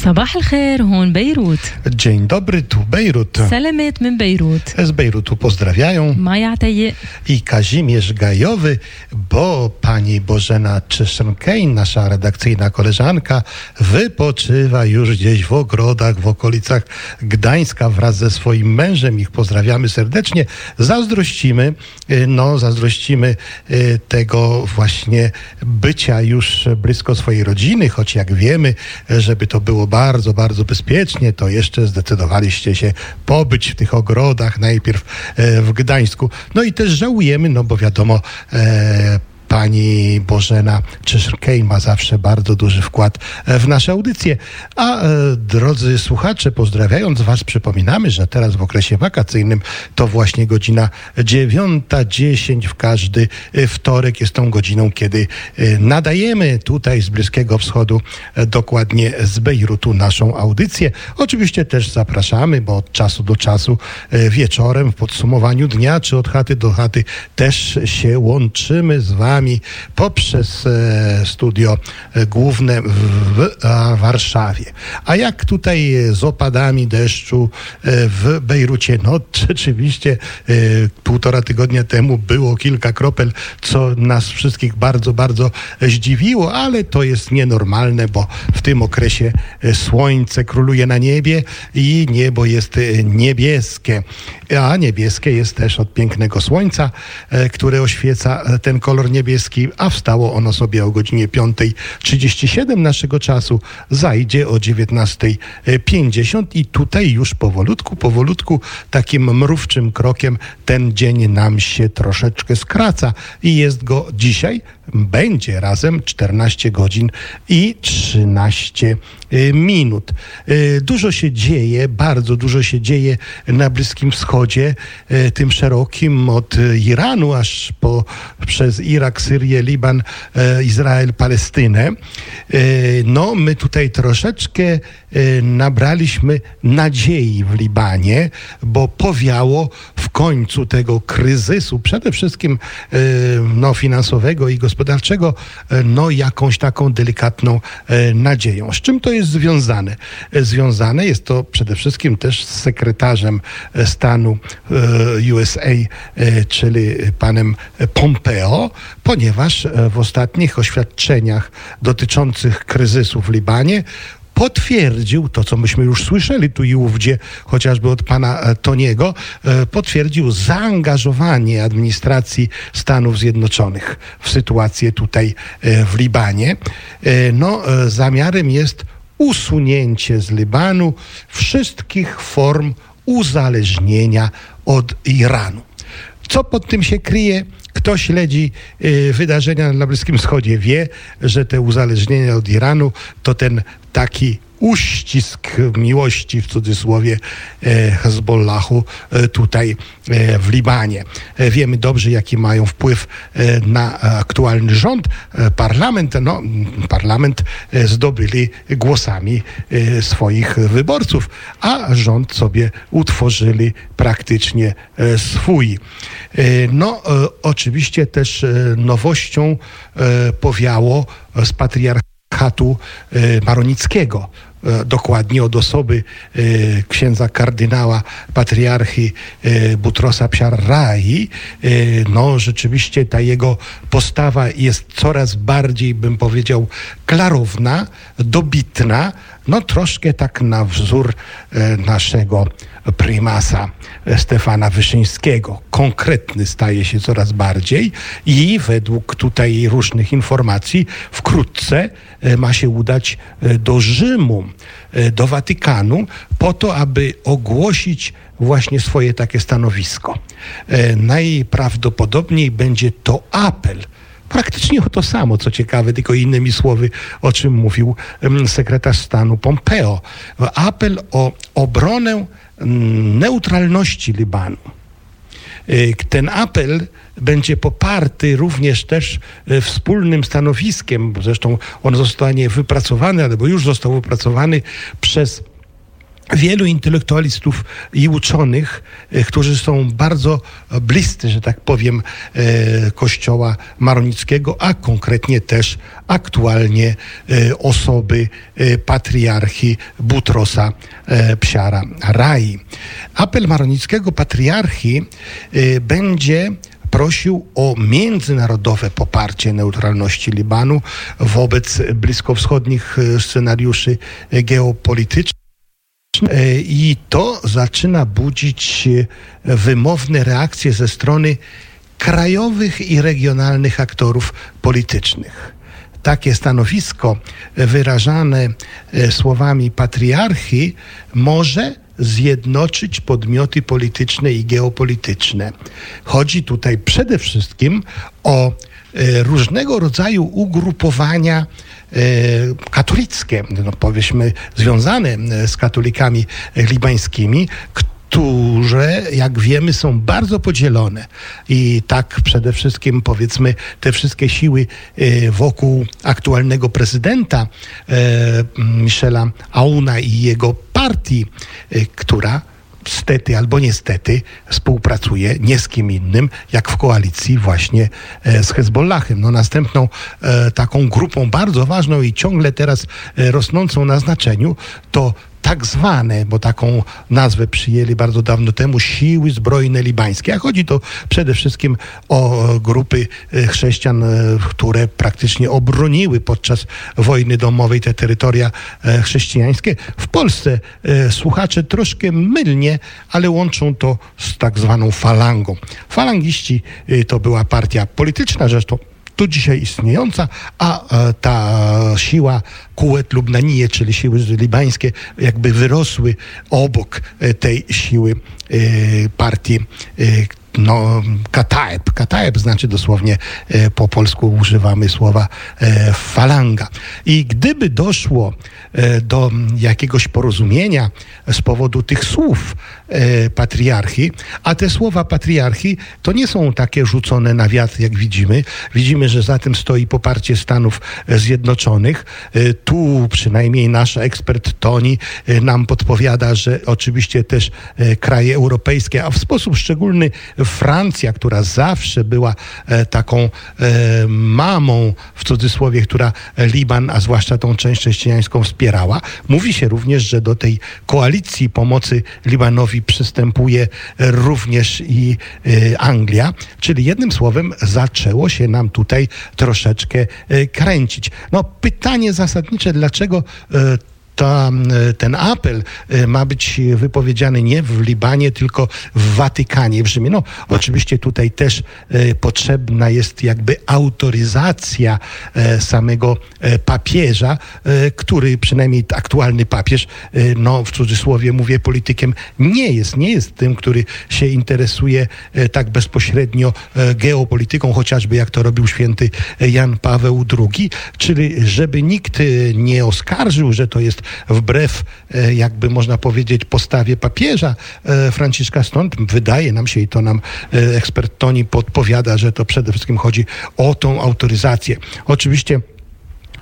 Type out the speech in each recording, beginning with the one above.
صباح الخير هون بيروت Dzień dobry, tu Bejrut. سلامات من بيروت Z Bejrutu pozdrawiają مايا عتيق i Kazimierz Gajowy, bo pani Bożena Czeszenkejn, nasza redakcyjna koleżanka, wypoczywa już gdzieś w ogrodach, w okolicach Gdańska wraz ze swoim mężem. Ich pozdrawiamy serdecznie. Zazdrościmy, y, no zazdrościmy y, tego właśnie bycia już blisko swojej rodziny, choć jak wiemy, żeby to było bardzo, bardzo bezpiecznie, to jeszcze zdecydowaliście się pobyć w tych ogrodach, najpierw e, w Gdańsku. No i też żałujemy, no bo wiadomo, e, Pani Bożena Czyszkej ma zawsze bardzo duży wkład e, w nasze audycje. A e, drodzy słuchacze, pozdrawiając Was, przypominamy, że teraz w okresie wakacyjnym to właśnie godzina 9.10 w każdy e, wtorek jest tą godziną, kiedy nadajemy tutaj z Bliskiego Wschodu, dokładnie z Bejrutu naszą audycję. Oczywiście też zapraszamy, bo od czasu do czasu wieczorem w podsumowaniu dnia czy od chaty do chaty też się łączymy z Wami poprzez e, studio e, główne w, Warszawie. A jak tutaj z opadami deszczu e, w Bejrucie? No rzeczywiście półtora tygodnia temu było kilka kropel, co nas wszystkich bardzo, bardzo zdziwiło, ale to jest nienormalne, bo w tym okresie słońce króluje na niebie i niebo jest niebieskie. A niebieskie jest też od pięknego słońca, które oświeca ten kolor niebieski, a wstało ono sobie o godzinie 5.37 naszego czasu, zajdzie o 19.50 i tutaj już powolutku, powolutku, takim mrówczym krokiem ten dzień nam się troszeczkę skraca. I jest go dzisiaj, będzie razem 14 godzin i 13 y, minut. Y, Dużo się dzieje, bardzo dużo się dzieje na Bliskim Wschodzie, y, tym szerokim od Iranu aż po, przez Irak, Syrię, Liban, Izrael, Palestynę. No, my tutaj troszeczkę nabraliśmy nadziei w Libanie, bo powiało końcu tego kryzysu, przede wszystkim e, no, finansowego i gospodarczego, e, no jakąś taką delikatną e, nadzieją. Z czym to jest związane? Związane jest to przede wszystkim też z sekretarzem stanu USA, czyli panem Pompeo, ponieważ w ostatnich oświadczeniach dotyczących kryzysu w Libanie potwierdził to, co myśmy już słyszeli tu i ówdzie, chociażby od pana e, Toniego, e, potwierdził zaangażowanie administracji Stanów Zjednoczonych w sytuację tutaj e, w Libanie. No, zamiarem jest usunięcie z Libanu wszystkich form uzależnienia od Iranu. Co pod tym się kryje? Kto śledzi y, wydarzenia na Bliskim Wschodzie, wie, że te uzależnienia od Iranu to ten taki uścisk miłości w cudzysłowie e, Hezbollahu e, tutaj e, w Libanie. Wiemy dobrze, jaki mają wpływ na aktualny rząd. Parlament, no, parlament zdobyli głosami swoich wyborców, a rząd sobie utworzyli praktycznie swój. No, oczywiście też nowością powiało z patriarchatu e, maronickiego e, dokładnie od osoby e, księdza kardynała patriarchy Butrosa Psiarrai, no rzeczywiście ta jego postawa jest coraz bardziej, bym powiedział, klarowna, dobitna, no troszkę tak na wzór naszego prymasa Stefana Wyszyńskiego. Konkretny staje się coraz bardziej i według tutaj różnych informacji wkrótce e, ma się udać e, do Rzymu, e, do Watykanu, po to, aby ogłosić właśnie swoje takie stanowisko. Najprawdopodobniej będzie to apel praktycznie o to samo, co ciekawe, tylko innymi słowy, o czym mówił sekretarz stanu Pompeo. Apel o obronę neutralności Libanu. Y, Ten apel będzie poparty również też e, wspólnym stanowiskiem, zresztą on zostanie wypracowany, albo już został wypracowany przez wielu intelektualistów i uczonych, e, którzy są bardzo bliscy, że tak powiem, e, kościoła maronickiego, a konkretnie też aktualnie e, osoby patriarchi Butrosa Psiara Rai. Apel maronickiego patriarchi będzie prosił o międzynarodowe poparcie neutralności Libanu wobec bliskowschodnich scenariuszy geopolitycznych. I to zaczyna budzić wymowne reakcje ze strony krajowych i regionalnych aktorów politycznych. Takie stanowisko wyrażane e, słowami patriarchi może zjednoczyć podmioty polityczne i geopolityczne. Chodzi tutaj przede wszystkim o e, różnego rodzaju ugrupowania e, katolickie, no powiedzmy związane e, z katolikami libańskimi, jak wiemy, są bardzo podzielone. I tak przede wszystkim, powiedzmy, te wszystkie siły wokół aktualnego prezydenta Michela Auna i jego partii, y, która stety albo niestety współpracuje nie z kim innym, jak w koalicji właśnie e, z Hezbollahem. No następną e, taką grupą bardzo ważną i ciągle teraz e, rosnącą na znaczeniu to tak zwane, bo taką nazwę przyjęli bardzo dawno temu, siły zbrojne libańskie. A chodzi to przede wszystkim o grupy e, chrześcijan, e, które praktycznie obroniły podczas wojny domowej te terytoria e, chrześcijańskie. W Polsce słuchacze troszkę mylnie, ale łączą to z tak zwaną falangą. Falangiści to była partia polityczna, zresztą tu dzisiaj istniejąca, a e, ta siła Kuwet Lubnanije, czyli siły libańskie, jakby wyrosły obok e, tej siły e, partii no, kataeb. Kataeb znaczy dosłownie po polsku używamy słowa falanga. I gdyby doszło do jakiegoś porozumienia z powodu tych słów e, patriarchi, a te słowa patriarchi to nie są takie rzucone na wiatr, jak widzimy. Widzimy, że za tym stoi poparcie Stanów Zjednoczonych. E, tu przynajmniej nasz ekspert Toni e, nam podpowiada, że oczywiście też kraje europejskie, a w sposób szczególny Francja, która zawsze była e, taką e, mamą, w cudzysłowie, która Liban, a zwłaszcza tą część chrześcijańską wspierała. Mówi się również, że do tej koalicji pomocy Libanowi przystępuje również i e, Anglia, czyli jednym słowem zaczęło się nam tutaj troszeczkę kręcić. No pytanie zasadnicze, dlaczego ta, e, ten apel e, ma być wypowiedziany nie w Libanie, tylko w Watykanie, w Rzymie. No, oczywiście tutaj też e, potrzebna jest jakby autoryzacja samego papieża, który przynajmniej aktualny papież, no w cudzysłowie mówię politykiem, nie jest, nie jest tym, który się interesuje tak bezpośrednio geopolityką, chociażby jak to robił święty Jan Paweł II, czyli żeby nikt nie oskarżył, że to jest wbrew, e, jakby można powiedzieć, postawie papieża e, Franciszka. Stąd wydaje nam się, i to nam e, ekspert Toni podpowiada, że to przede wszystkim chodzi o tą autoryzację. Oczywiście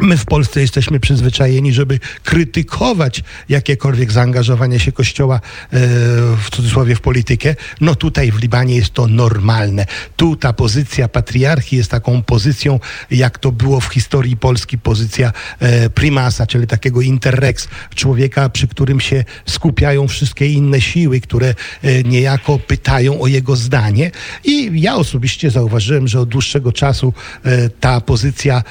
My w Polsce jesteśmy przyzwyczajeni, żeby krytykować jakiekolwiek zaangażowanie się Kościoła e, w cudzysłowie w politykę. No tutaj w Libanie jest to normalne. Tu ta pozycja patriarchii jest taką pozycją, jak to było w historii Polski, pozycja e, primasa, czyli takiego interrex, człowieka, przy którym się skupiają wszystkie inne siły, które e, niejako pytają o jego zdanie. I ja osobiście zauważyłem, że od dłuższego czasu ta pozycja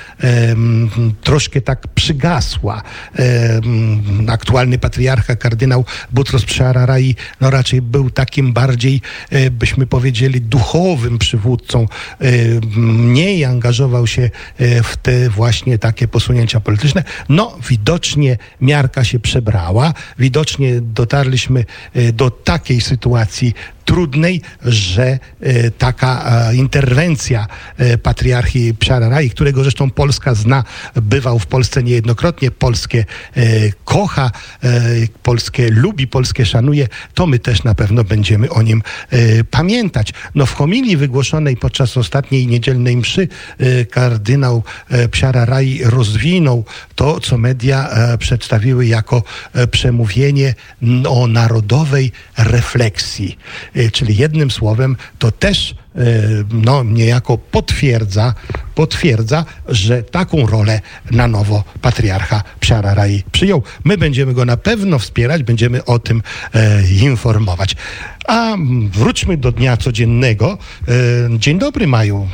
troszkę tak przygasła. Aktualny patriarcha, kardynał Butros Przeararai, no raczej był takim bardziej, e, byśmy powiedzieli, duchowym przywódcą. Mniej angażował się e, w te właśnie takie posunięcia polityczne. No, widocznie miarka się przebrała, widocznie dotarliśmy e, do takiej sytuacji trudnej, że e, taka e, interwencja e, patriarchii Psiararai, którego zresztą Polska zna, bywał w Polsce niejednokrotnie, polskie kocha, polskie lubi, polskie szanuje, to my też na pewno będziemy o nim pamiętać. No w homilii wygłoszonej podczas ostatniej niedzielnej mszy kardynał Psiararai rozwinął to, co media przedstawiły jako przemówienie o narodowej refleksji. E, Czyli jednym słowem to też e, no, niejako potwierdza, potwierdza, że taką rolę na nowo patriarcha Psiararai przyjął. My będziemy go na pewno wspierać, będziemy o tym e, informować. A wróćmy do dnia codziennego. E, dzień dobry, Maju.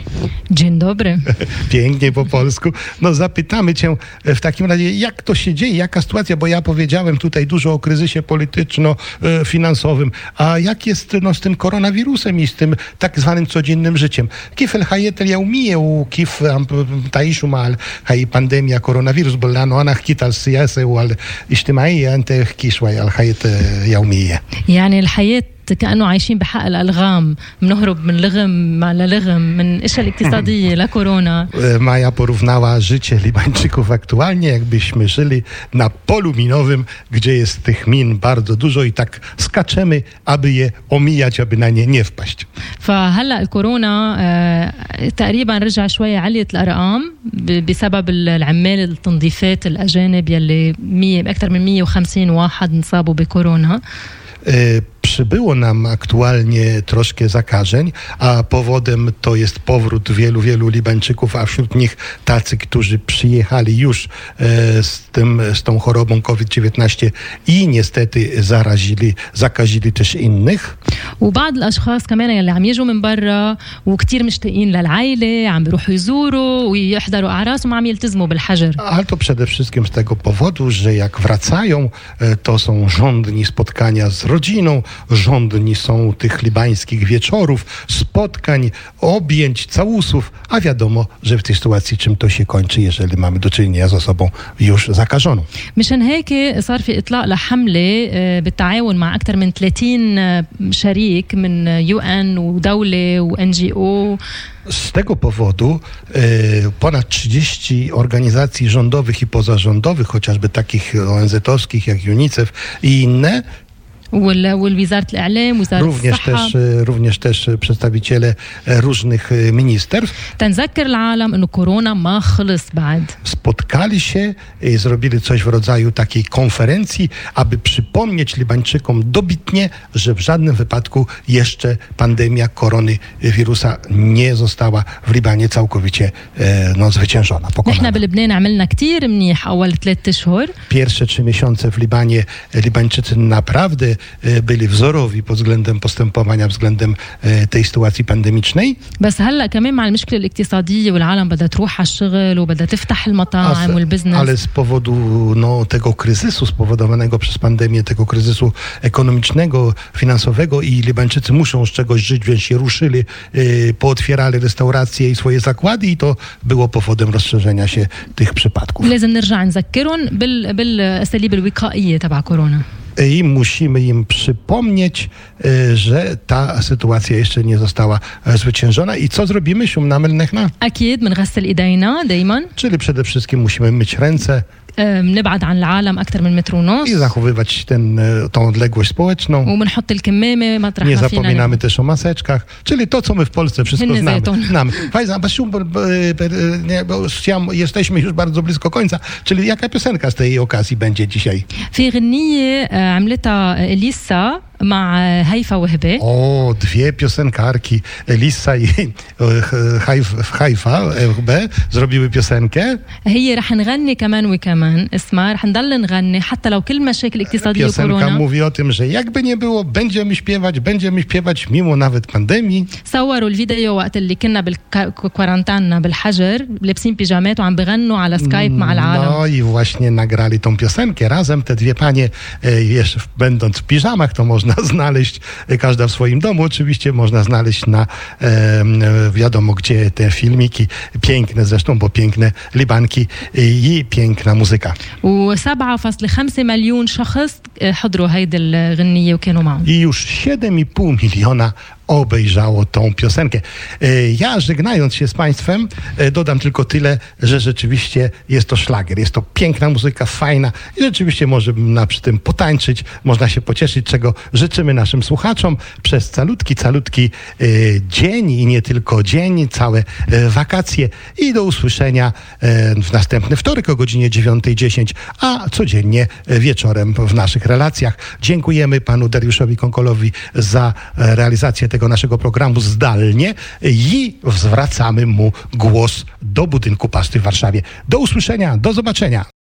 Dzień dobry. Pięknie po polsku. No zapytamy cię e, w takim razie, jak to się dzieje, jaka sytuacja, bo ja powiedziałem tutaj dużo o kryzysie polityczno-finansowym, e, a jak jest no, z tym koronawirusem i z tym tak zwanym codziennym życiem? Kifel Hayetel ja umiję Kif تعيشوا مع هاي البانديميا كورونا فيروس لأنه أنا حكيت على السياسة والاجتماعية انت احكي شوي على الحياة اليومية يعني الحياة كأنه عايشين بحق الألغام بنهرب من لغم للغم من إشياء الاقتصادية لكورونا E, Maja porównała życie Libańczyków aktualnie, jakbyśmy żyli na polu minowym, gdzie jest tych min bardzo dużo i tak skaczemy, aby je omijać, aby na nie nie wpaść. فهلا الكورونا آه، تقريبا رجع شوي عليت الارقام ب- بسبب ال- العمال التنظيفات الاجانب يلي 100 اكثر من 150 واحد انصابوا بكورونا E, Przybyło nam aktualnie troszkę zakażeń, a powodem to jest powrót wielu, wielu Libańczyków, a wśród nich tacy, którzy przyjechali już e, z, tym, z tą chorobą COVID-19 i niestety zarazili, zakazili też innych. وبعض الاشخاص كمان يلي عم يجوا من برا وكتير مشتاقين للعائله عم بيروحوا يزوروا ويحضروا اعراس وما عم يلتزموا بالحجر Ale to przede wszystkim z tego powodu, że jak wracają, e, to są żądni spotkania z rodziną, żądni są tych libańskich wieczorów, spotkań, objęć, całusów, a wiadomo, że w tej sytuacji czym to się kończy, jeżeli mamy do czynienia z osobą już zakażoną. مشان هيك صار في اطلاق لحمله آه، بالتعاون مع اكثر من 30 آه، شريك من يو ان ودوله وان جي او Z tego powodu e, ponad 30 organizacji rządowych i pozarządowych, chociażby takich ONZ-owskich jak UNICEF i inne, والوزاره الاعلام وزاره również الصحه też, e, również też e, przedstawiciele e, różnych e, ministerstw تنذكر العالم انه كورونا ما خلص بعد spotkali się i zrobili coś w rodzaju takiej konferencji, aby przypomnieć Libańczykom dobitnie, że w żadnym wypadku jeszcze pandemia koronawirusa nie została w Libanie całkowicie e, no, zwyciężona, نحن pokonana. بلبنان عملنا كتير منيح اول ثلاثة اشهر Pierwsze trzy miesiące w Libanie e, Libańczycy naprawdę e, byli wzorowi pod względem postępowania, względem e, tej sytuacji pandemicznej. بس هلا كمان مع المشكله الاقتصاديه والعالم بدها تروح على الشغل وبدها تفتح A المطاعم z- والبزنس ale z powodu no, tego kryzysu spowodowanego przez pandemię, tego kryzysu ekonomicznego, finansowego i Libańczycy muszą z czegoś żyć, więc się ruszyli, yy, pootwierali restauracje i swoje zakłady i to było powodem rozszerzenia się tych przypadków. لازم نرجع نذكرهم بال... بالاساليب الوقائيه تبع كورونا I musimy im przypomnieć, yy, że ta sytuacja jeszcze nie została e, zwyciężona. I co zrobimy, Siumnamel Nechna? اكيد بنغسل ايدينا دائما Czyli przede wszystkim musimy myć ręce بنبعد عن العالم اكثر من متر ونص i zachowywać ten, e, tą odległość społeczną. وبنحط الكمامه مطرح Nie ما فينا zapominamy też o maseczkach, czyli to, co my w Polsce wszystko Inny znamy. zeton. znamy. Fajza, Basiu, bo- bo- bo- nie, bo chciałam- jesteśmy już bardzo blisko końca, czyli jaka piosenka z tej okazji będzie dzisiaj? في غنية آه، عملتها إليسا مع آه، هيفا وهبة O, dwie piosenkarki, Elisa i e, Hajf- Hajfa, FB, zrobiły piosenkę. هي رح نغني كمان وكمان اسمها رح نضل نغني حتى لو كل مشاكل اقتصادية Piosenka وكورونا mówi o tym, że jakby nie było, będziemy śpiewać, będziemy śpiewać mimo nawet pandemii. صوروا الفيديو وقت اللي كنا بالكوارنتانا بالحجر لابسين بيجامات وعم بغنوا على سكايب مع العالم No i właśnie nagrali tą piosenkę razem. Te dwie panie, e, jeszcze będąc w piżamach, to można można znaleźć, każda w swoim domu oczywiście, można znaleźć na e, wiadomo gdzie te filmiki, piękne zresztą, bo piękne libanki i piękna muzyka. و7.5 مليون شخص حضروا هيدي الغنية وكانوا معهم I już 7,5 miliona obejrzało tą piosenkę. E, Ja żegnając się z Państwem, e, dodam tylko tyle, że rzeczywiście jest to szlagier. Jest to piękna muzyka, fajna i rzeczywiście można przy tym potańczyć, można się pocieszyć, czego życzymy naszym słuchaczom przez calutki, calutki e, dzień i nie tylko dzień, całe wakacje i do usłyszenia w następny wtorek o godzinie 9.10, a codziennie wieczorem w naszych relacjach. Dziękujemy panu Dariuszowi Konkolowi za realizację tego naszego programu zdalnie i zwracamy mu głos do budynku Pasty w Warszawie. Do usłyszenia, do zobaczenia.